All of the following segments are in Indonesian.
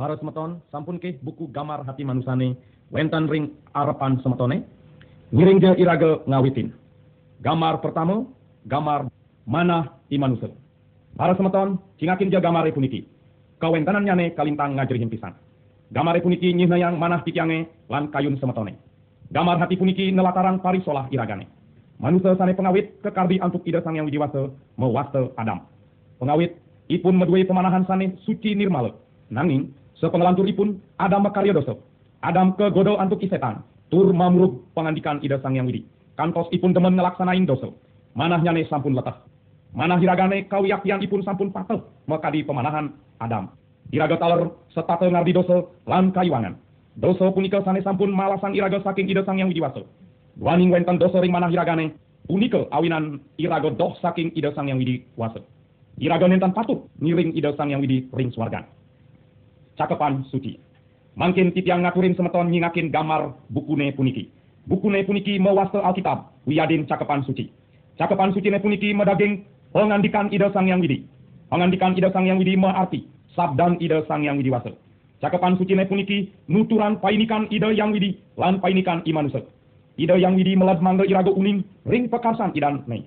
Para semeton sampun ke buku gamar hati manusane wenten ring arepan semetone ngiring je irage ngawitin. Gamar pertama, gamar mana imanusa. Para semeton cingakin je gamar puniki. Kawentanan nyane kalintang ngajerihin pisan. Gamar puniki nyihna yang manah titiange lan kayun semetone. Gamar hati puniki nelataran parisolah iragane. Manusia sane pengawit kekardi antuk ida sang yang widiwasa mewasta Adam. Pengawit ipun medue pemanahan sane suci nirmala. Nanging Sepengelanturipun Adam makarya dosa. Adam ke godol antuk isetan. Tur mamruk pengandikan ida sang yang widi. Kantos ipun demen ngelaksanain dosa. Manah nyane sampun letah. Manah hiragane kawiyakian ipun sampun patah. Mekadi pemanahan Adam. Iraga taler setata ngardi dosa lan kayuangan. Dosa punika sane sampun malasan iraga saking ida sang yang widiwasa. Duaning wenten dosa ring manah hiragane. Punika awinan iraga doh saking ida sang yang widi wasa. Iraga nentan patut ngiring ida sang yang widi ring swargan cakepan suci. Mangkin titiang ngaturin semeton nyingakin gamar bukune puniki. Bukune puniki mewasta Alkitab, wiyadin cakepan suci. Cakepan suci ne puniki medaging pengandikan ida sang yang widi. Pengandikan ida sang yang widi arti sabdan ida sang yang widi wasa. Cakepan suci ne puniki nuturan painikan ida yang widi lan painikan imanusa. Ida yang widi melad mangga irago uning ring pekarsan idan ne.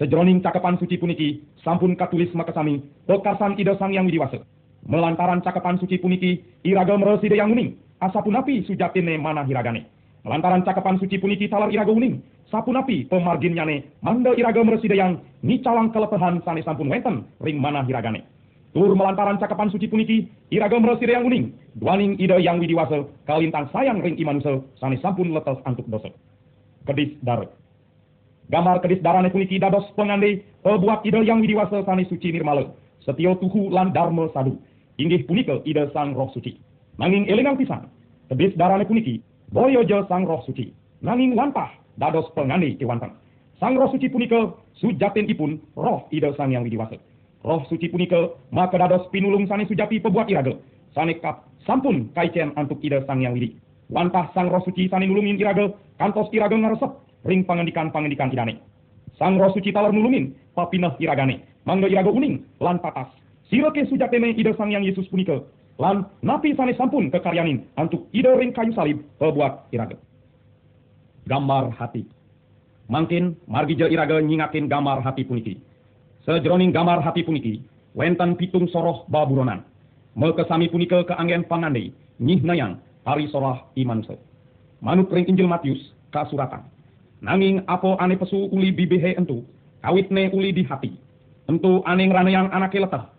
Sejroning cakepan suci puniki sampun katulis makasami pekarsan ida sang yang widi wasa. Melantaran cakapan suci puniki, iraga mereside yang uning, asapunapi sujatine mana hiragane. Melantaran cakapan suci puniki talar iraga uning, sapunapi pemarginnyane, manda iraga mereside yang nicalang kelepehan sane sampun wenten, ring mana hiragane. Tur melantaran cakapan suci puniki, iraga mereside yang uning, duaning ide yang widiwasa, kalintang sayang ring imanuse, sane sampun letes antuk dosa. Kedis darat. Gambar kedis darane puniki dados pengande, pebuat ide yang widiwasa sane suci nirmala. Setio tuhu lan dharma sadu inggih punika ida sang roh suci. Nanging elingang pisan, tebis darane puniki, boyojo sang roh suci. Nanging wantah, dados pengani kewantan. Sang roh suci punika, sujatin ipun, roh ida sang yang widiwasa. Roh suci punika, maka dados pinulung sani sujati pebuat iraga. Sane kap, sampun kaicen antuk ida sang yang widi. Wantah sang roh suci sani nulungin iraga, kantos iraga ngaresep, ring pangandikan-pangandikan idane. Sang roh suci talar nulungin, papinah iragane. Mangga iraga uning, lan patas, Sirake sujatene ide sang yang Yesus punika. Lan napi sane sampun kekaryanin antuk ide ring kayu salib pebuat iraga. Gambar hati. Mangkin margija iraga nyingakin gambar hati puniki. Sejroning gambar hati puniki, wenten pitung soroh baburonan. Mekesami punika keanggen pangandai, nyih nayang, hari sorah iman se. Manuk ring Injil Matius, kasuratan. Nanging apo ane pesu uli bibehe entu, kawitne uli di hati. Entu ane yang anake letah,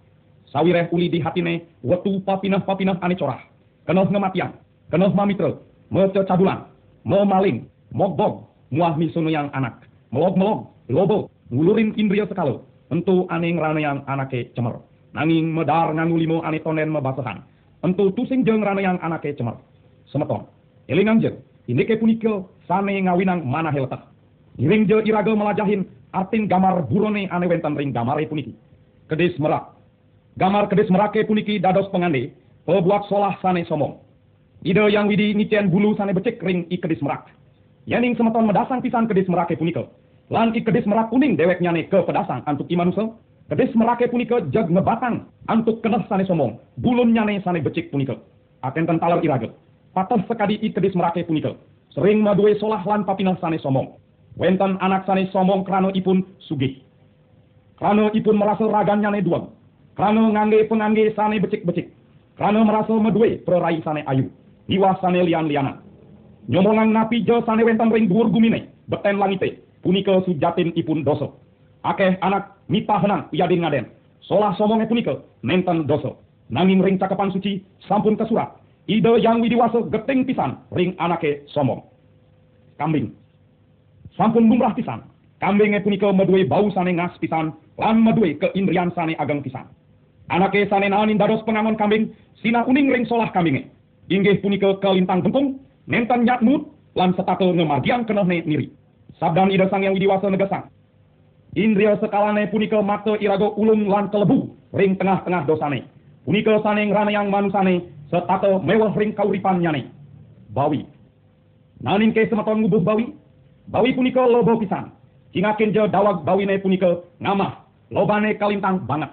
sawireh uli di hatine wetu papinah-papinah ane corah. Kenoh ngematian, kenoh mamitra, mece cabulan, memaling, mogbog, muah misono yang anak, melog-melog, lobo, ngulurin indria sekalo, entu ane yang anake cemer. Nanging medar ngangu limo ane tonen mebasahan, entu tusing jeng yang anake cemer. Semeton, elingang ini ke punika sane ngawinang mana heletah. Iring je iraga melajahin artin gamar burone ane wenten ring gamare puniki. Kedis merak, Gamar kedis merake puniki dados pengande, pebuat solah sane somong. Ide yang widi nician bulu sane becek ring i kedis merak. Yaning semeton medasang pisan kedis merake punika. Lan i kedis merak kuning dewek nyane ke pedasang antuk imanusa. Kedis merake punika jag ngebatang antuk keneh sane somong. Bulun nyane sane becek punika. Akan tentalar iraga. Patah sekadi i kedis merake punika. Sering madue solah lan papinah sane somong. Wenten anak sane somong krano ipun sugih. Krano ipun merasa ragan nyane duang Krano ngangge pengangge sane becik-becik. Krano merasa medue perai sane ayu. Iwa sane lian-liana. Nyomongan napi jo sane wentan ring dhuwur gumine. Beten langite. Punika sujatin ipun doso. Akeh anak mita henang yadin ngaden. Solah somonge punika nenten doso. Nanging ring cakapan suci sampun kesurat. Ide yang widiwaso geteng pisan ring anake somong. Kambing. Sampun lumrah pisan. Kambingnya punika medue bau sane ngas pisan. Lan medue keindrian sane ageng pisan. Anake sane naonin dados pengangon kambing, sina uning ring solah kambinge. Inggih punika kelintang bengkung, nentan nyat mut, lan setakel ngemargian kenohne niri. Sabdan ida sang yang widiwasa negesang. Indria sekalane punika mata irago ulung lan kelebu, ring tengah-tengah dosane. Punika sane ngrana yang manusane, setakel mewah ring kauripan nyane. Bawi. Nanin ke semeton ngubuh bawi, bawi punika lobo pisan. Kingakin je dawag bawine punika ngamah, lobane kalintang banget.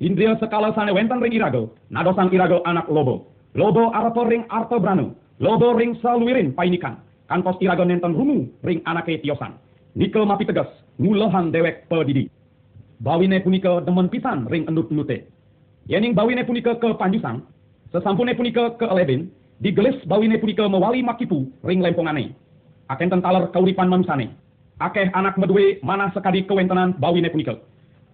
Indria sekala sane wenten ring irago, nadosang irago anak lobo. Lobo arato ring arto branu, lobo ring saluirin painikan. Kantos irago nenten rumu ring anake tiosan. Nikel mapi tegas, ngulehan dewek pedidi. Bawine punika demen pisan ring endut-endute. Yening bawine punika ke panjusang, sesampune punika ke elebin, digelis bawine punika mewali makipu ring lempongane. Aken tentaler kauripan manusane. Akeh anak medue manah sekadi kewentenan bawine punika.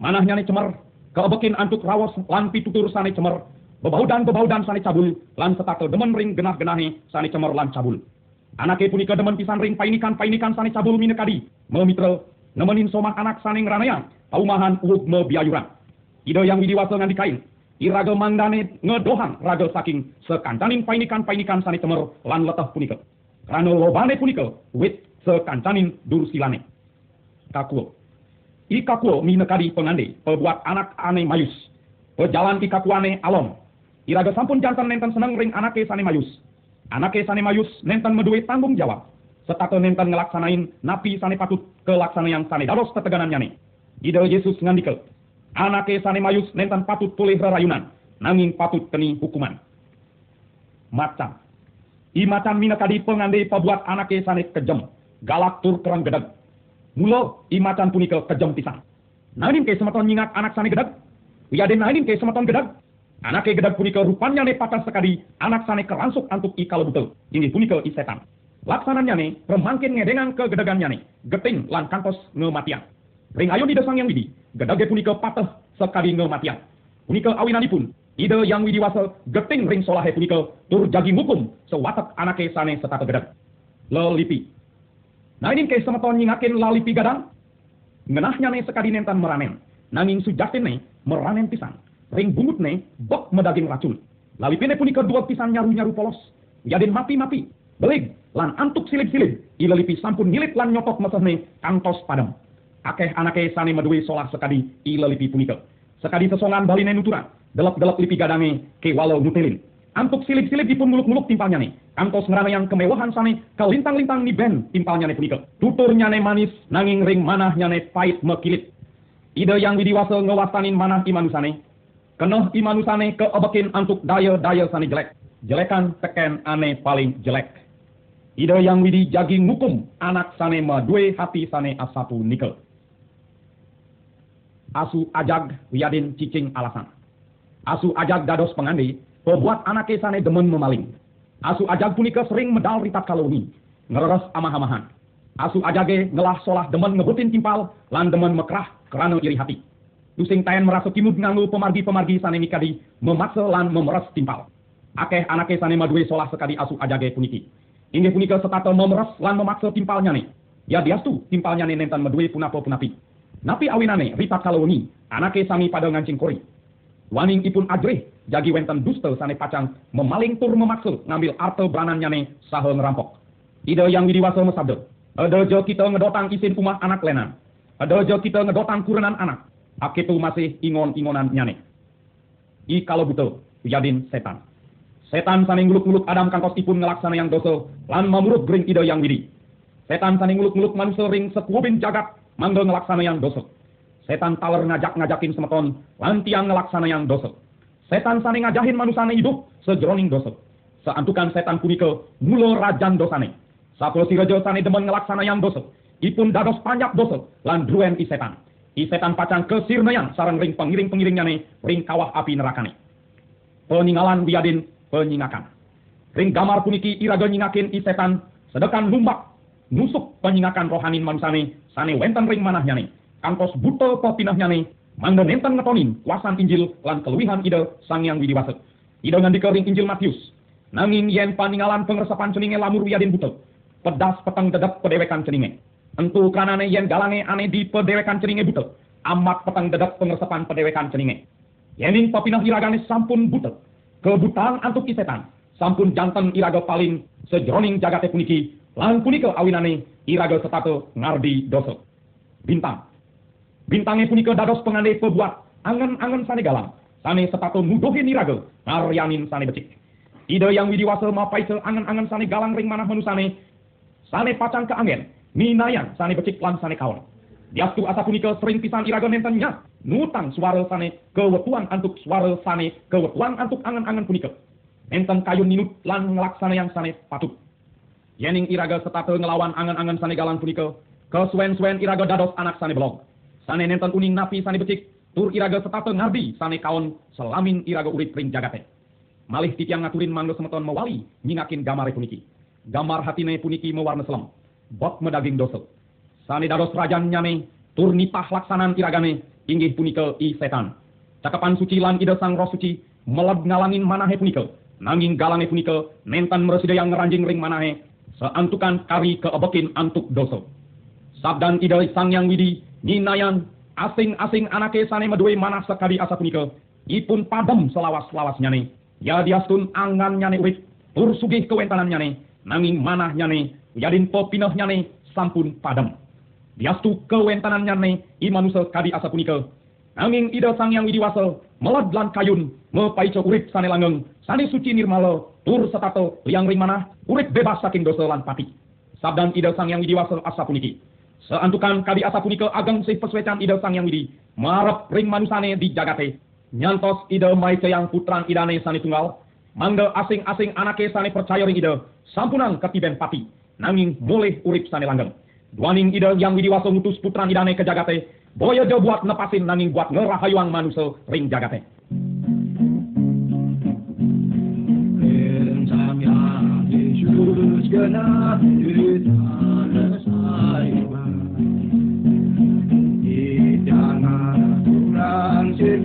Manahnya cemar, kebekin antuk rawos lan pitutur sane cemer. Bebaudan bebaudan sane cabul. Lan setakel demen ring genah genahi sane cemer lan cabul. Anake punika demen pisan ring painikan painikan sane cabul minekadi memitra nemenin somah anak sane ngranaya paumahan me biayuran. Ide yang widiwasa ngandikain iraga mandane ngedohan raga saking sekancanin painikan painikan sane cemer lan letah punika karena lobane punika wit sekancanin dursilane kakuo Ikakuo minekadi pengande, pebuat anak ane mayus. Pejalan ikakuane alom. Iraga sampun jantan nenten seneng ring anake sane mayus. Anake sane mayus nenten medue tanggung jawab. Setata nenten ngelaksanain napi sane patut kelaksana yang sane dados teteganannya nih. Ide Yesus ngandikel. Anake sane mayus nenten patut pulih rerayunan. Nanging patut keni hukuman. Macam. I macam minekadi pengande pebuat anake sane kejem. Galak tur kerang gedeg Mulo imatan punika kejam pisang. Nanin ke sematon nyingat anak sane gedag. Wiyaden nanin ke sematon gedag. Anak ke gedag punika rupanya ne patah sekali. Anak sane keransuk antuk ikal betul. Ini punika isetan. Laksananya ne remangkin ngedengan ke gedagannya ne. Geting lan kantos ngematian. Ring ayo di desang yang widi. Gedage punika patah sekali ngematian. Punika awinanipun. Ide yang widiwasa geting ring solahe punika tur jagi hukum sewatak anake sane setata gedag. Lelipi Nah ini ke semeton nyingakin lali pigadang. Ngenahnya nih sekadi nentan meranen. Nanging sujatin nih meranen pisang. Ring bungut nih bok medaging racun. Lali pine punika dua pisang nyaru-nyaru polos. Yadin mati-mati. Belig lan antuk silip-silip. Ilelipi sampun ngilit lan nyotok meseh nih kantos padam. Akeh anake sane medui solah sekadi ilelipi punika. Sekadi sesongan baline nutura. Delep-delep lipi gadange ke walau mutelin. Antuk silip-silip dipun muluk-muluk timpalnya nih. Kantos ngerana yang kemewahan sane kelintang-lintang ni ben timpalnya nih punika. Tuturnya nih manis, nanging ring manahnya nih pahit mekilit. Ide yang widiwasa ngewastanin manah imanusane. Kenoh imanusane keobekin antuk daya-daya sane jelek. Jelekan teken ane paling jelek. Ide yang widi jagi ngukum anak sane madue hati sane asatu nikel. Asu ajag wiadin cicing alasan. Asu ajag dados pengandi Pebuat anak sane demen memaling. Asu ajag punika sering medal ritat kaloni. Ngereres amah-amahan. Asu ajage ngelah solah demen ngebutin timpal, lan demen mekrah kerana iri hati. Lusing tayan merasa kimud nganggu pemargi-pemargi sane mikadi, memaksa lan memeres timpal. Akeh anak sane madue solah sekali asu ajage puniki. Ini punika setata memeres lan memaksa timpalnya nih. Ya diastu timpalnya nih nentan madue punapo punapi. Napi awinane ritat kaloni, anake sami pada ngancing kori. Waning ipun ajrih jagi wenten dusta sane pacang memaling tur memaksa ngambil arte beranannya ne sahe ngerampok. Ide yang widiwasa. Ada jo kita ngedotang isin umah anak lenan. Ada jo kita ngedotang kurenan anak. Akitu masih ingon-ingonan nyane. I kalau betul, yadin setan. Setan sane nguluk-nguluk Adam kangkos ipun ngelaksana yang dosa, lan mamurut gering ide yang widi. Setan sane nguluk-nguluk manusia ring sekuubin jagat, mangga ngelaksana yang dosa. Setan taler ngajak-ngajakin semeton, lan tiang ngelaksana yang dosa. Setan sane ngajahin manusane hidup sejroning dosa. Seantukan setan punika mulo rajan dosane. Sapul si rejo sane demen ngelaksana yang dosa. Ipun dados panjak dosa lan druen i setan. I setan pacang kesirnayan sarang ring pengiring-pengiringnya ring kawah api nerakane. Peningalan biadin penyingakan. Ring gamar puniki iraga nyingakin i setan sedekan lumbak nusuk penyingakan rohanin manusane sane wenten ring manahnya ne. Kangkos buto popinahnya ne Mangga nenten ngetonin kuasan Injil lan keluwihan ide sang yang widiwasa. Ide ngandikering Injil Matius. Nanging yen paninggalan pengresapan ceninge lamur wiyadin butuh. Pedas petang dedap pedewekan ceninge. Entu kanane yen galange ane di pedewekan ceninge butuh. Amat petang dedap pengresapan pedewekan ceninge. Yening papinah iragane sampun butuh. Kebutaan antuk kisetan. Sampun jantan iraga paling sejroning jagate puniki. Lan punika awinane iraga setato ngardi dosa. Bintang Bintangnya punika dados pengandai pebuat angan-angan sane galang. Sane sepatu nuduhin niraga, naryanin sane becik. Ide yang widiwasa mapaise angan-angan sane galang ring manah manusane. Sane pacang ke angin, minayan sane becik lan sane kawan. Diastu asa punika sering pisan iraga nenten nya. Nutang suara sane kewetuan antuk suara sane kewetuan antuk angan-angan punika. Nenten kayun ninut lan ngelaksana yang sane patut. Yening iraga setate ngelawan angan-angan sane galang punika. Kesuen-suen iraga dados anak sane belog. Sane nenten uning napi sane becik. Tur iraga setate ngardi sane kaon selamin iraga urip ring jagate. Malih titiang ngaturin mangga semeton mewali nyingakin gamare puniki. Gamar hatine puniki mewarna selam. Bok medaging dosa Sani dados rajan nyane, tur nipah laksanan iragane, inggih punika i setan. Cakapan suci lan ide sang roh suci, meleb ngalangin manahe punika. Nanging galange punika, nentan meresida yang ngeranjing ring manahe, seantukan kari keebekin antuk dosa. Sabdan ide sang yang widi, ninayan, asing-asing anake sane medue manah sekali asa punika, ipun padam selawas-lawas nyane. Ya diastun angan nyane urip, tur sugih kewentanan nyane, nanging manah nyane, yadin popinoh nyane, sampun padam. Diastu kewentanannya ne imanusa kadi asa punika. Nanging ida sang yang widiwasa melad lan kayun mepaico urip sane langgeng sane suci nirmala tur setato liang ring manah urip bebas saking dosa lan pati. Sabdan ida sang yang widiwasa asa puniki. Seantukan kadi asa punika ageng sih peswecan ida sang yang widi marep ring manusane di jagate. Nyantos ida mai yang putran idane sane tunggal. Mangga asing-asing anake sane percaya ring ida sampunan ketiben pati. Nanging boleh urip sane langgeng. Duaning ide yang widiwaso ngutus putra idane ke jagate. Boyo jo buat nepasin nanging buat ngerahayuang manusia ring jagate.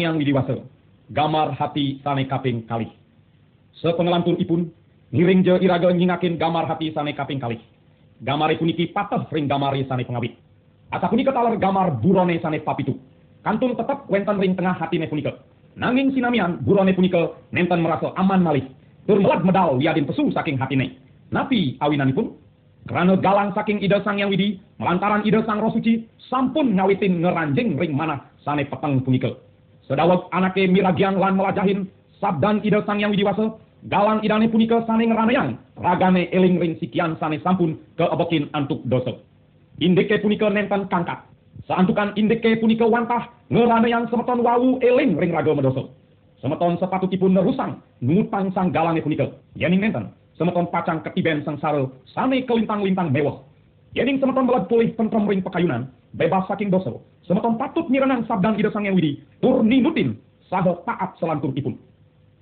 Yang Widiwasa, gamar hati sane kaping kali. Sepengelantun ipun, ngiring je iraga nyingakin gamar hati sane kaping kali. Gamari puniki patah ring gamari sane pengawit. Asa punika talar gamar burone sane papitu. Kantun tetap wenten ring tengah hatine punika. Nanging sinamian burone punika nenten merasa aman malih. Tur medal wiadin pesu saking hatine. Napi awinanipun karena galang saking ide sang yang widi, melantaran ide sang roh suci, sampun ngawitin ngeranjing ring mana sane peteng punika. Sedawat anake miragian lan melajahin sabdan ida sang yang widiwasa galang idane punika sane ngranayang ragane eling ring sikian sane sampun keebokin antuk dosa. Indike punika nenten kangkat. Saantukan indike punika wantah ngeranayang semeton wawu eling ring raga medoso. Semeton sepatutipun nerusang ngutang sang galange punika. Yening nenten semeton pacang ketiben sang saro sane kelintang-lintang mewah. Yening semeton belag pulih tentrem ring pekayunan, bebas saking dosa. Semeton patut nyirenang sabdan ida sang widi, tur ninutin, saha taat selantur ipun.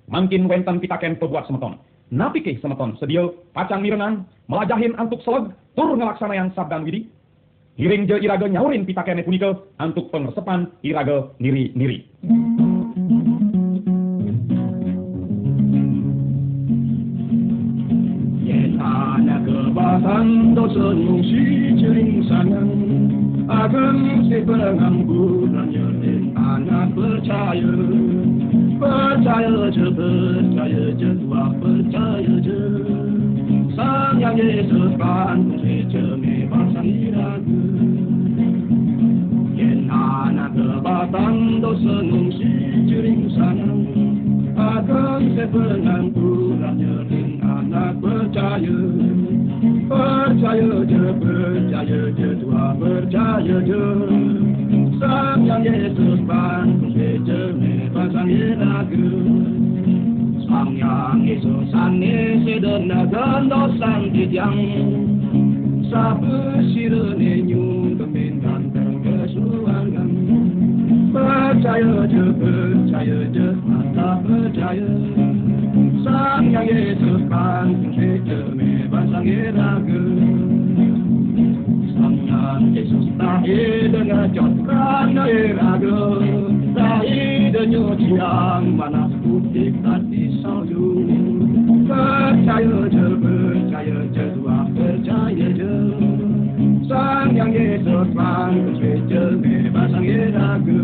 Mangkin wenten pitaken pebuat semeton. Napi ke semeton sedia pacang mirenang, melajahin antuk seleg, tur ngelaksana yang sabdan widi. Hiring je iraga nyaurin pitakene punika antuk pengersepan iraga niri-niri. Kebasan dosa nyungsi jering sanang Ageng si penganggurannya anak percaya Percaya je, percaya je, tua percaya je Sang yang Yesus kan je memang sang iraga Yen anak kebasan dosa nyungsi jering sanang Ageng si penganggurannya anak percaya ምርጫዬ ምርጫዬ ምርጫዬ ጌትዋ ምርጫዬ ሰሚያን የሱስ ባንኩ ሜባሳን የናግር sangyang Yesus ane sedona gando sangityang sabesirene nyung kemendan terkesuangan percaya je percaya je mata percaya iraga Sang yang Yesus ane sedenagan dosang dijang Sabe sirene nyung kemintan kesuangan Percaya je, percaya je, mata percaya Sang yang Yesus bangun je, memang sang iraga Sang yang Yesus lahir dengan jotkan iraga Lahir dengan tiang mana putih tadi salju Percaya je, percaya je, tua percaya je Sang yang Yesus bangun je, memang sang iraga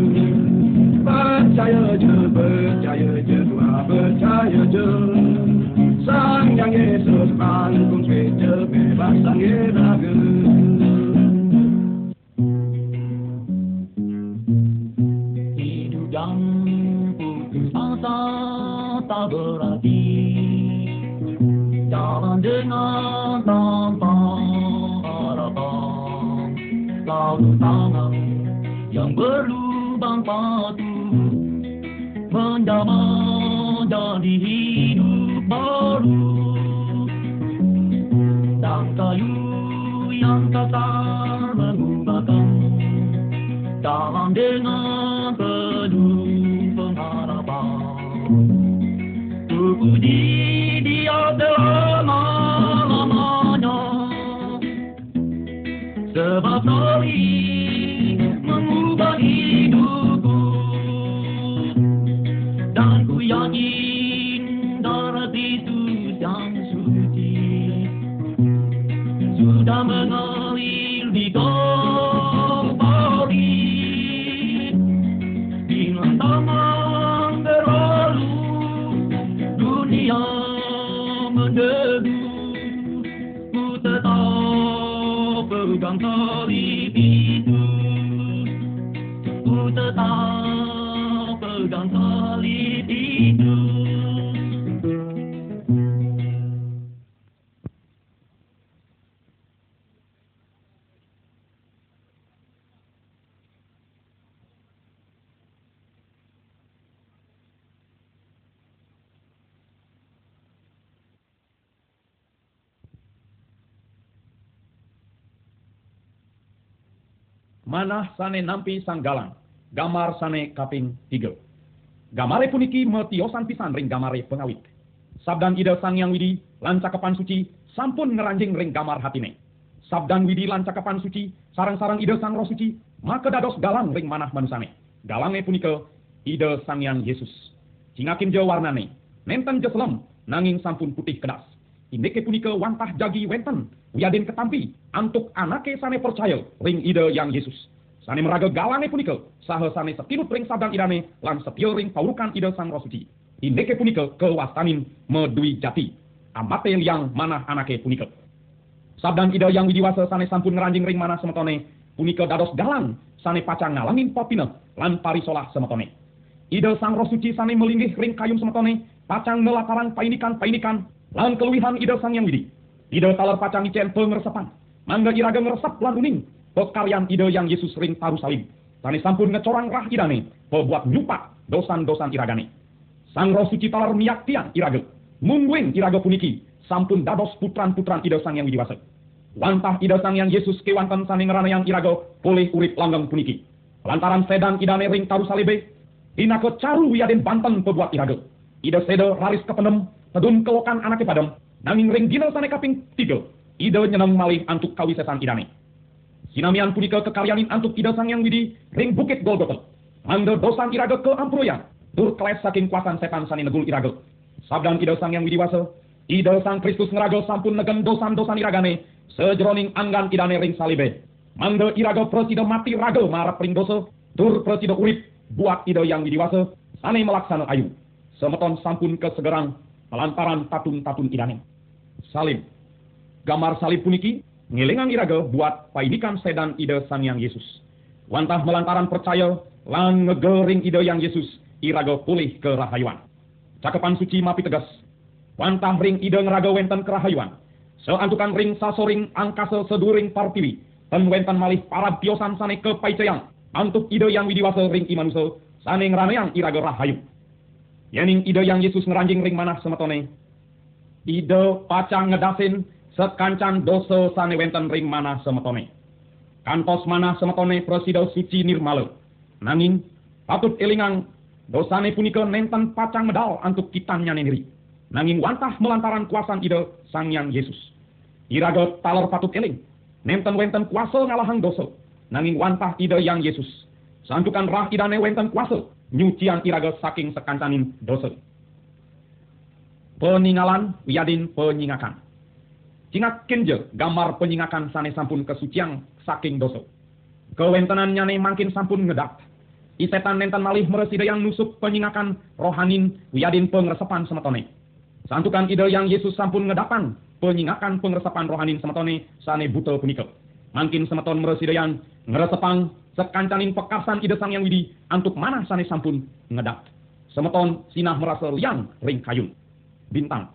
Percaya je, percaya je, tua percaya Yesus bangun je, memang sang iraga Hidup yang putus asa tak berarti Jalan dengan tanpa harapan Lalu tangan need. Manah sane nampi sang galang, gamar sane kaping tiga. Gamare puniki metiosan pisan ring gamare pengawit. Sabdan ida sang yang widi, lancakepan suci, sampun ngeranjing ring gamar hatine. Sabdan widi lancakepan suci, sarang-sarang ida sang roh suci, maka dados galang ring manah manusane. Galange punika, ida sang yang Yesus. Cingakin je warnane, nenten je selem, nanging sampun putih kedas. Indeke punika wantah jagi wenten, wiaden ketampi, antuk anake sane percaya ring ide yang Yesus. Sane meraga galange punika, saha sane setinut ring sabdan idane, lan setio ring paurukan ide sang roh suci. Indeke punika kewastanin medui jati. Amate yang manah anake punika. Sabdan ide yang widiwasa sane sampun ngeranjing ring manah semetone, punika dados galang, sane pacang ngalangin popine, lan parisolah semetone. Ide sang roh suci sane melinggih ring kayum semetone, pacang nelatarang painikan-painikan, lan keluwihan ide sang yang widi. Ide taler pacang icen pengeresepan, mangga iraga ngeresep lan uning, pekaryan ide yang Yesus ring taru salim. Sane sampun ngecorang rah idane, pebuat nyupak dosan-dosan iragane. Sang roh suci taler miyak tiang iraga, mungguing iraga puniki, sampun dados putran-putran ide sang yang widiwasa. Wantah ida sang yang Yesus kewanten sane yang irago pulih urip langgeng puniki. Lantaran sedan idane ring taru salibe, dinako caru wiaden banten pebuat irago. Ida sedo raris kepenem, tedun kelokan anake padem, nanging ring dina sane kaping tiga. Ida nyeneng malih antuk kawisesan idane. Sinamian punika kekaryanin antuk ida sang yang widi ring bukit Golgota. Mangga dosan iraga ke amproyan. Tur keles saking kuasan setan sani negul iraga. Sabdan ida sang yang widiwasa. Ida sang Kristus ngeraga sampun negen dosan-dosan iragane. Sejroning anggan idane ring salibe. Mangga iraga presida mati raga marap ring dosa. Tur presida urip buat ida yang widiwasa. Sane melaksana ayu. Semeton sampun kesegerang melantaran tatun-tatun idane. Salib. Gambar salib puniki ngelingang iraga buat painikan sedan ide sang yang Yesus. Wantah melantaran percaya lang ngegering ide yang Yesus iraga pulih ke rahayuan. Cakepan suci mapi tegas. Wantah ring ide ngeraga wenten ke rahayuan. Seantukan ring sasoring angkasa seduring partiwi. Dan wenten malih para biosan sane ke paicayang. Antuk ide yang widiwasa ring imanusa sane ngranayang iraga rahayu. Yening ide yang Yesus ngeranjing ring manah semetone. Ide pacang ngedasin sekancan doso sane wenten ring mana semetone. Kantos mana semetone presido suci nirmale. Nanging patut elingang dosane punika nenten pacang medal antuk kitannya neniri. Nanging wantah melantaran kuasan ide sang yang Yesus. Iraga talor patut eling. Nenten wenten kuasa ngalahang doso. Nanging wantah ide yang Yesus. Santukan rah idane wenten kuasa. Nyucian iraga saking sekancanin dosa. Peninggalan wiadin penyingakan Cingak kenje gambar penyingakan sane sampun kesucian saking dosa. Kewentenan nyane makin sampun ngedak. Isetan nenten malih meresida yang nusuk penyingakan rohanin wiadin pengresepan semetone. Santukan ide yang Yesus sampun ngedapan penyingakan pengresepan rohanin semetone sane buto punika. Makin semeton meresida yang ngeresepang sekancanin pekasan ide sang yang widi antuk mana sane sampun ngedak. Semeton sinah merasa liang ring kayun. Bintang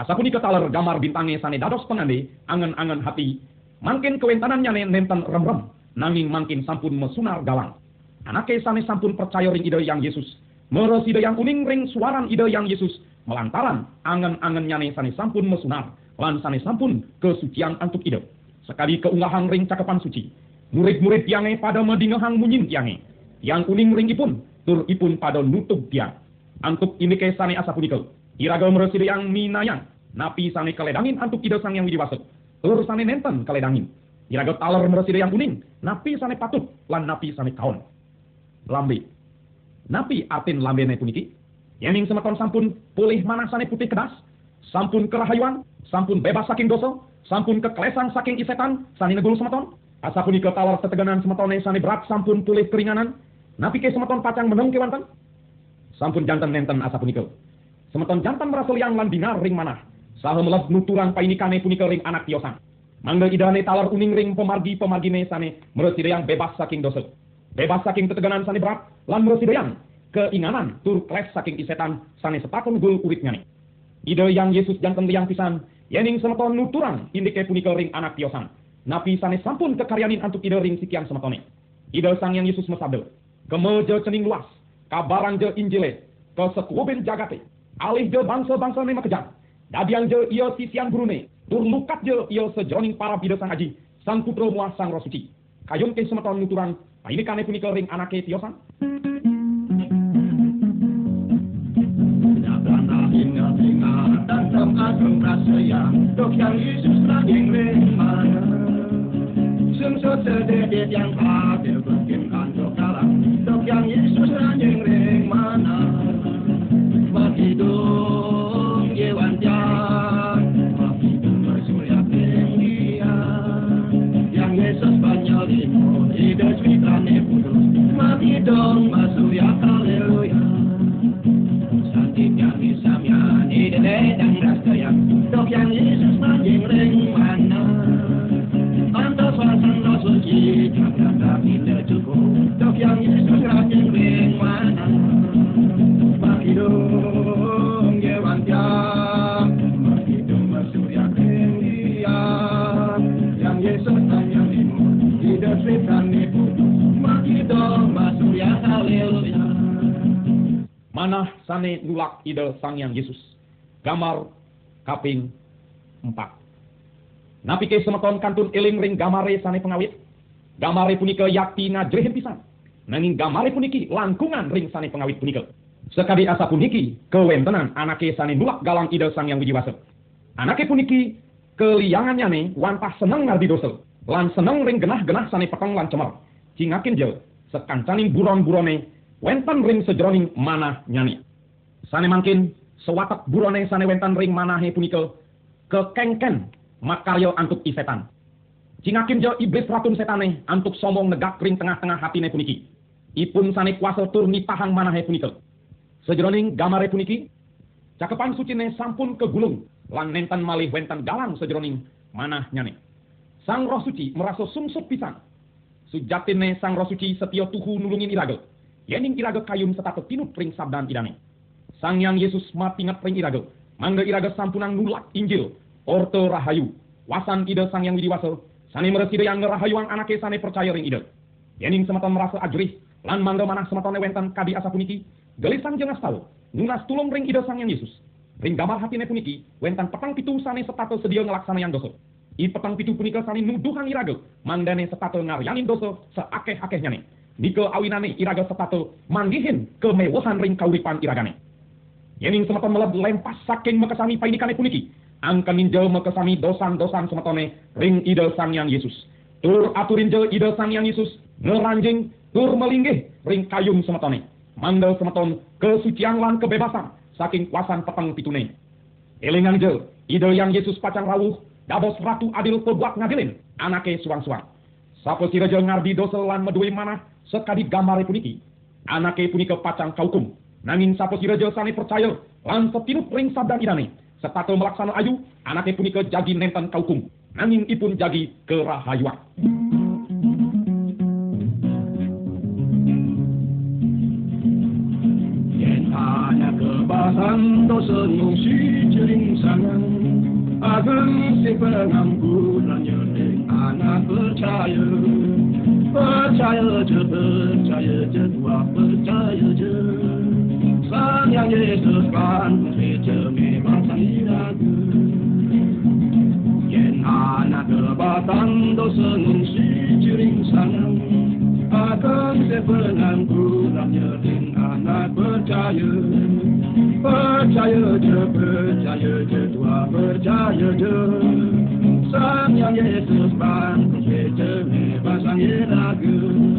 Asapun ketaler gamar bintange sane dados pengande angen-angen hati. Mangkin kewentanannya nenten rem-rem. Nanging mangkin sampun mesunar galang. Anake sane sampun percaya ring ide yang Yesus. Meres ide yang uning ring suaran ide yang Yesus. Melantaran angen-angen nyane sane sampun mesunar. Lan sane sampun kesucian antuk ide. Sekali keunggahan ring cakepan suci. Murid-murid tiange pada medingehang munyin tiange. Yang uning ring ipun. Tur ipun pada nutup tiang. Antuk ini ke sane asapunika. Iraga mereside yang minayang. Napi sane kaledangin antuk ida sang yang widiwasa. Tur sane nenten kaledangin. Iraga taler mereside yang kuning. Napi sane patut. Lan napi sane kaon. Lambe. Napi artin lambene puniki. Yening semeton sampun pulih mana sane putih kedas. Sampun kerahayuan. Sampun bebas saking dosa. Sampun keklesan saking isetan. Sane negulu semeton. Asa punika talar teteganan semetone sane berat sampun pulih keringanan. Napi ke semeton pacang meneng kewantan. Sampun jantan nenten asa punika. Semeton jantan merasa liang lan bingar ring manah. Saha melas nuturang painikane punika ring anak tiosan. Mangga idane talar uning ring pemargi pemargine sane yang bebas saking dosa. Bebas saking teteganan sane berat lan yang keinganan tur kles saking isetan sane sepakon gul urip nyane. Ide yang Yesus jantan liang pisan yening semeton nuturang indike punika ring anak tiosan. Napi sane sampun kekaryanin antuk ide ring sikian semetone. Ide sang yang Yesus mesabde. Kemeje cening luas, kabarang je injile, kesekuben jagate, alih je bangsa-bangsa ne makejang. Dadiang je ia sisian gurune, dur lukat je ia sejroning para bida sang aji, sang putra muah sang rosuci. Kayun ke semeton nuturan, ini kane punika ring anake tiosan. Dalam agung rasaya, dok yang Yesus lagi ring mana. Sungsut sededet yang hadir berkimkan dok dalam, dok yang Yesus lagi ring mana. Makidong yewan jan Makidong bersurya pengia Yang Yesus banyak limo Ida switane putus Makidong masurya haleluya Santiknya misamya Ida dan rastaya Dok yang Yesus manjing ring Nulak ide sang yang Yesus. Gambar kaping 4. Napike semeton kantun eling ring gamare sane pengawit. Gamare punika yakti ngajrehin pisan. Nanging gamare puniki langkungan ring sane pengawit punika. Sekadi asa puniki kewentenan anake sane nulak galang ide sang yang wijiwasa. Anake puniki keliangannya nih wantah seneng ngardi dosa. Lan seneng ring genah-genah sane peteng lan cemer. Cingakin jel sekancaning buron-burone wenten ring sejroning manah nyani. Sane mangkin sewatak burone sane wenten ring manahe punika kekengken makaryo antuk isetan. Cingakin jel iblis ratun setane antuk somong negak ring tengah-tengah hatine puniki. Ipun sane kuasa tur nipahang manahe punika. Sejroning gamare puniki cakepan sucine sampun kegulung lan nenten malih wenten galang sejroning manah nyane. Sang roh suci merasa sumsup pisan. Sujatine sang roh suci setio tuhu nulungin irage. Yening irage kayun setato tinut ring sabdan idane. Sang yang Yesus mati ngat ring irage. Mangga irage sampunang nulak Injil. Orto rahayu. Wasan ide sang yang widiwasa. Sane mereside yang ngerahayuang anake sane percaya ring ide. Yening sematan merasa ajrih. Lan mangga manah sematone wenten kadi asa puniki. Gelisang jengas tau. Nunas tulung ring ide sang yang Yesus. Ring gamar hatine puniki. Wentan petang pitu sane setato sedia ngelaksana yang dosa. I petang pitu punika sani nuduhang irage mandane setato ngaryanin dosa seakeh-akehnya ne. Nike awinane irage setato manggihin kemewahan ring kauripan iragane. Yening semeton meleb lempas saking mekesami painikane puniki. Angkan ninjel mekesami dosan-dosan semetone ring ide sang yang Yesus. Tur aturin jel ide sang yang Yesus ngeranjing tur melinggih ring kayung semetone. Mandel semeton kesucian lan kebebasan saking kuasan petang pitune. Elingan jel ide yang Yesus pacang rawuh Dabos ratu adil pebuat ngadilin, anake suang-suang. Sapo raja ngardi dosa lan medue mana sekadi gamare puniki. Anake punika pacang kaukum. Nanging raja sane percaya lan setinut ring sabdan idane. Setato melaksana ayu, anake punika jagi nenten kaukum. Nanging ipun jagi kerahayuan. Yen hanya kebasan dosa nusi jering sangang Ageng si penganggurannya anak percaya Percaya je, percaya je, tua percaya je Sang yang Yesus kan je memang sang iraga Yen anak kebatan dosa nungsi jering sanang Akan si penganggurannya anak percaya Percaya je, percaya je, tua percaya je Sang yang Yesus bantu je, bebas sang iraga Sang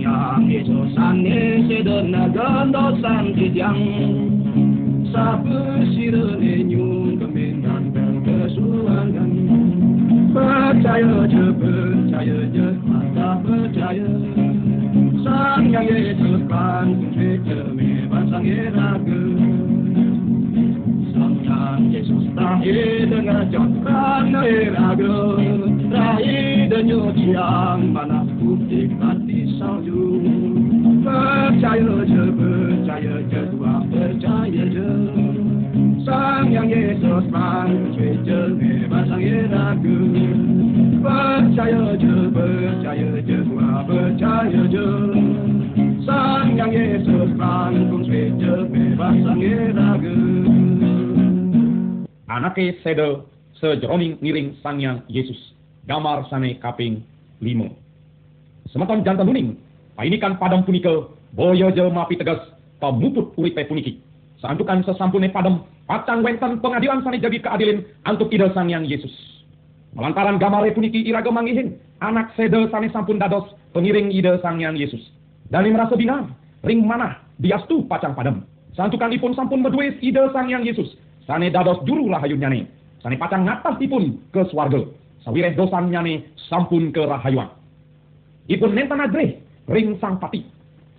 yang Yesus ane sedena gando sang kijang Sapu sirene nyun kemendan dan kesuangan Percaya je, percaya je, mata percaya Sang yang Yesus bantu je, bebas sang iraga Sang yang Yesus terakhir dengan cokran iraga Terakhir dengan yang mana hati salju Percaya je, percaya je, tua percaya je Sang yang Yesus bantu je, bebas sang iraga Percaya je, percaya je, tua percaya je Sang yang Yesus bantu je, bebas sang iraga Anake sede sejroning ngiring sang yang Yesus. Gamar sane kaping limo. Semeton jantan nuning, painikan padam punika, boyo jelma pitegas, pamuput uripe puniki. Santukan sesampune padam, pacang wenten pengadilan sane jadi keadilin antuk ide sang yang Yesus. Melantaran gamare puniki iraga mangihin, anak sede sane sampun dados pengiring ide sang yang Yesus. Dan merasa binar, ring manah, diastu pacang padam. Santukan ipun sampun meduis ide sang yang Yesus. Sane dados juru rahayun nyane. Sane pacang ngatas ipun ke swarga. Sawireh dosan nyane sampun ke rahayuan. Ipun nentan adreh ring sang pati.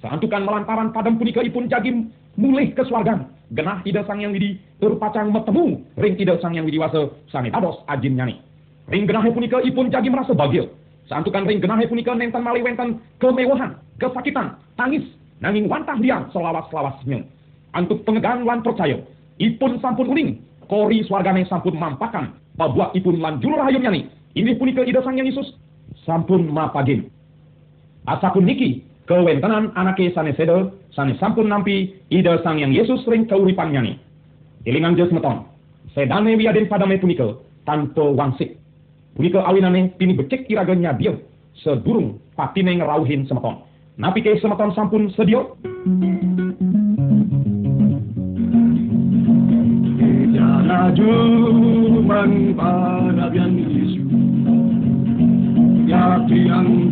Santukan melantaran padam punika ipun jagi mulih ke swargan. Genah ide sang yang widi terpacang metemu ring ide sang yang widiwasa sane dados ajin nyane. Ring genahe punika ipun jagi merasa bagil. Santukan ring genahe punika nentan mali wenten kemewahan, kesakitan, tangis, nanging wantah diam selawas-selawasnya. Antuk pengegan lan percaya, ipun sampun uning, kori swargane sampun mampakan, pabuak ipun lan juru rahayun nyani. Ini punika ide sang yang Yesus, sampun mapagin. Asapun niki, kewentenan anake sane sedo, sane sampun nampi ide sang yang Yesus ring kauripan nyani. Ilingan jes meton, sedane wiaden padame punika, tanpa wangsik. Punika awinane pini becik iraganya dia sedurung patine ngerawuhin semeton. Napi ke semeton sampun sedia Laju Ija laju mengparabian Yesus Ya tiang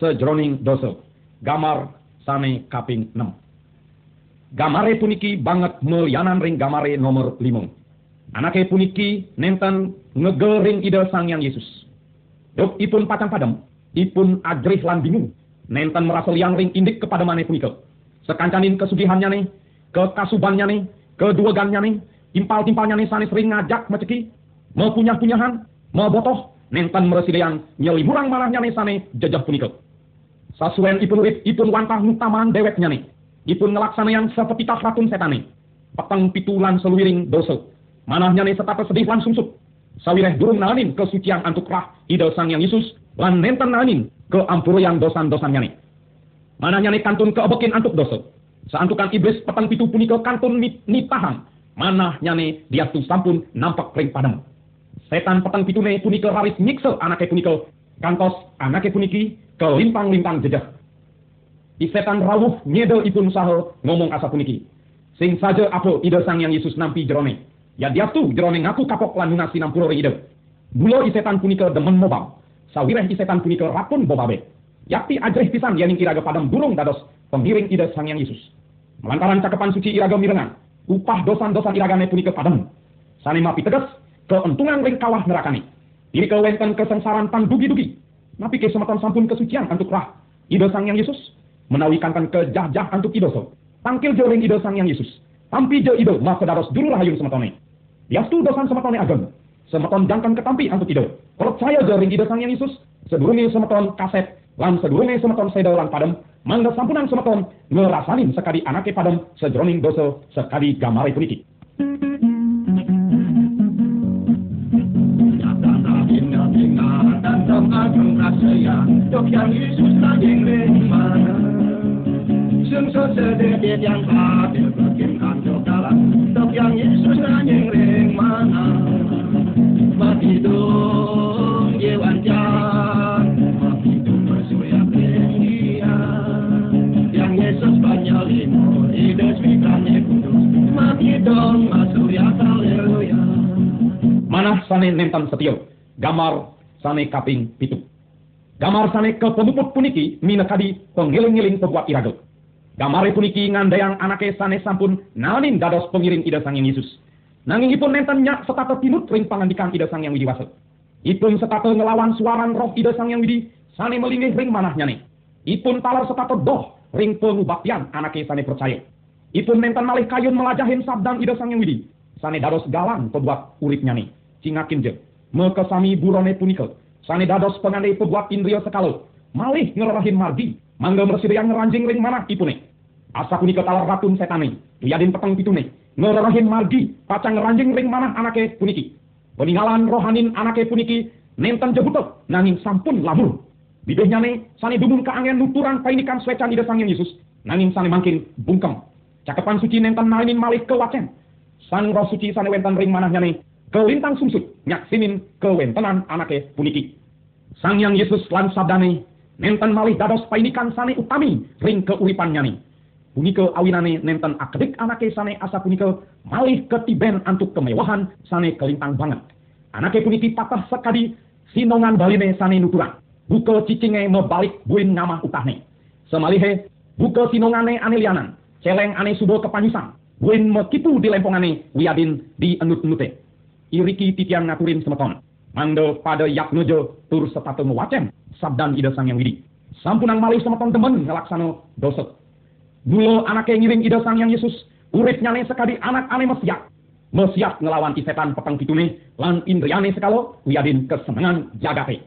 sejroning dosa. Gamar sane kaping 6. Gamare puniki banget melianan ring gamare nomor 5. Anake puniki nenten ngegel ring ide sang yang Yesus. Dok ipun patang padam, ipun ajrih lan bingung. Nenten merasa liang ring indik kepada mane punika. Sekancanin kesugihannya nih, kekasubannya nih, keduagannya nih, timpal-timpalnya nih sanis ring ngajak maceki, mau punyah-punyahan, mau botoh, nenten meresilian nyeliburang malahnya nih sane jajah punika. Sasuen ipun urip ipun wantah nutaman deweknya nih. Ipun ngelaksana yang sepetitah ratun setane. Peteng pitulan seluwiring dosa. Manahnya nih setata sedih lan. Sawireh durung nanin kesucian antuk rah ide sang yang Yesus lan nenten nanin ke ampuruyan dosan-dosannya nih. Manahnya nih kantun keobekin antuk dosa. Seantukan iblis petang pitu punika kantun nit nitahan. Manahnya nih dia tu sampun nampak ring padam. Setan petang pitune punika raris nyiksa anake punika. Kantos anake puniki kelimpang-limpang jejak. Di setan rawuh nyedel ipun saha ngomong asa puniki. Sing saja apa ide sang yang Yesus nampi jerone. Ya dia tu jerone ngaku kapok lan nunasi nampuro ide. Bulo i setan punika demen mobam. Sawireh i setan punika rapun bobabe. Yakti ajrih pisan yaning iraga padam durung dados pemiring ide sang yang Yesus. Melantaran cakepan suci iraga mirengan, upah dosan-dosan iragane punika padam. Sane mapi tegas, keentungan ring kawah nerakane. Diri kewenten kesengsaran tan dugi-dugi. Napi kesemeton sampun kesucian antuk rah. Ide sang yang Yesus menawi kankan kejah-jah antuk idoso. Tangkil jo ring ide sang yang Yesus. Tampi jo ide masa dados dulu rahayun semetone. Yastu dosan semetone ageng. Semeton jangkan ketampi antuk ide. Percaya jo ring ide sang yang Yesus. Sedurungi semeton kaset lan sedurungi semeton sedel lan padem. Mangga sampunan semeton ngerasanin sekali anake padem sejroning dosa sekali gamare puniki. Dalam Dok yang Yesus naging ring mana Sungsut sededet yang hadir Berkimkan kalah. Dok yang Yesus naging ring mana Mati dong Yewan jan Mati dong bersuya dia Yang Yesus banyak limo Ide swikane kudus. Mati dong Masurya haleluya. Manah sane nentan setio. Gamar sane kaping pitu. Gamar sane ke pemuput puniki minakadi pengiling-ngiling pembuat iragel. Gamare puniki ngandayang anake sane sampun nanin dados pengiring ida sang yang Yesus. Nanging ipun nenten nyak setata tinut ring pangandikan ida sang yang widiwasa. Ipun setata ngelawan suaran roh ida sang yang widi sane melinggih ring manahnya nih. Ipun talar setata doh ring pengubaktian anake sane percaya. Ipun nenten malih kayun melajahin sabdan ida sang yang widi. Sane dados galang pembuat uripnya nih. Cingakin je. Mekesami burone punika. Sane dados pengandai pembuat indria sekalo. Malih ngererahin margi. Mangga mersiriang ngeranjing ring manah ipune. Asa punika talar ratun setane. Tuyadin peteng pitune. Ngererahin margi. Pacang ngeranjing ring manah anake puniki. Peninggalan rohanin anake puniki. Nenten jebutok. Nanging sampun labur. Bidehnya ne, sane dumun keangen nuturan painikan swecan ida sang yang Yesus. Nanging sane mangkin bungkem. Cakepan suci nenten malinin malih kewacen. Sang roh suci sane wenten ring manahnya ne. Kelintang sumsut nyaksinin kewentenan anake puniki. Sang yang Yesus lan sabdane nenten malih dados painikan sane utami ring keuripannya ni. Punika awinane nenten akedik anake sane asa punika malih ketiben antuk kemewahan sane kelintang banget. Anake puniki patah sekadi sinongan baline sane nuturang. Buka cicinge mebalik buin ngamah utahne. Semalihe buka sinongane ane lianan. Celeng ane sudo kepanyusan. Buin mekipu di lempongane wiadin di enut-enute. Iriki titian ngaturin semeton. Mando pada yak nojo tur sepatu ngewacem sabdan ida sang yang widi. Sampunang malih semeton temen ngelaksano doset. Mula anake ngiring ida sang yang Yesus, urip nyane sekadi anak ane mesiat. Mesiat ngelawan ti setan petang pitune, lan indriane sekalo, wiadin kesenangan jagate.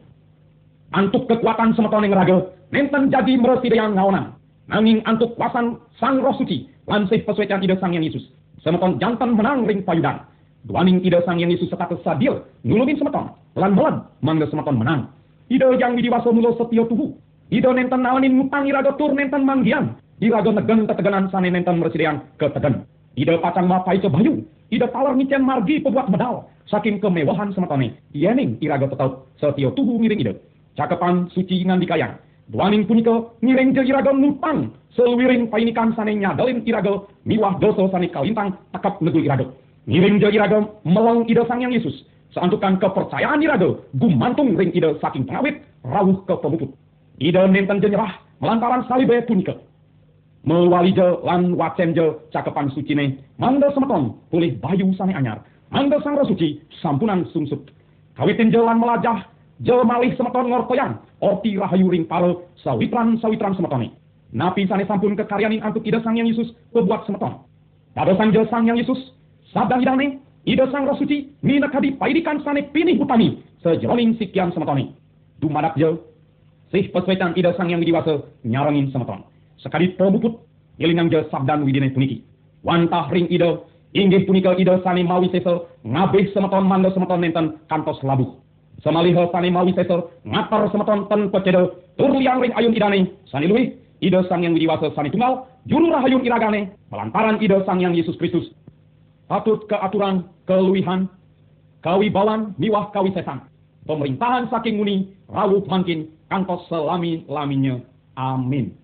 Antuk kekuatan semetone ngeraga, nenten jadi meresidayang ngaonan. Nanging antuk kuasan sang roh suci, lansih pesuetan ida sang yang Yesus. Semeton jantan menang ring payudan. Duaning ida sang yang Yesus setatus sadil, nulungin semeton. Lan melan, mangga semeton menang. Ida yang widiwaso mulo setio tuhu. Ida nenten nawanin ngutang iraga tur nenten manggian. Iraga negen keteganan sane nenten meresilian ketegen. Ida pacang mapai kebayu. Ida talar ngicen margi pebuat medal. Saking kemewahan semetone. Yening iraga tetap setio tuhu ngiring ida. Cakepan suci ngandikayang. Duaning punika ngiring je iraga ngutang. Seluwiring painikan sane nyadalin iraga. Miwah doso sane kalintang takap negul iraga. Ngiring je iraga meleng ida sang yang Yesus. Seantukan kepercayaan iraga gumantung ring ida saking pengawit rawuh ke pemuput. Ida nenten jenyerah melantaran salibe punika. Mewali je lan wacen je cakepan sucine, mangga semeton pulih bayu sane anyar, mangga sang suci sampunan sungsut. Kawitin je lan melajah, je malih semeton ngorkoyang, orti rahayu ring paro sawitran-sawitran semetone. Napi sane sampun kekaryanin antuk ida sang yang Yesus pebuat semeton. Pada sang je sang yang Yesus, sabda hidane, ida sang roh suci, minakadi paidikan sane pinih utami, sejeroning sikian semetone. Dumadak je, sih pesuetan ida sang yang widiwasa nyarangin semeton. Sekali pemuput, ilinang je sabdan widine puniki. Wantah ring ida, inggih punika ida sane mawi sesel, ngabih semeton mangga semeton nenten kantos labuh. Semaliha sane mawi sesel, ngatar semeton ten pecedo, tur liang ring ayun idane, sane luwih, ida sang yang widiwasa sane tunggal, juru rahayun iragane, melantaran ida sang yang Yesus Kristus. Patut keaturan, keluihan, kawibawan, miwah kawisesan. Pemerintahan saking muni, rawuh mangkin, kantos selami-laminya. Amin.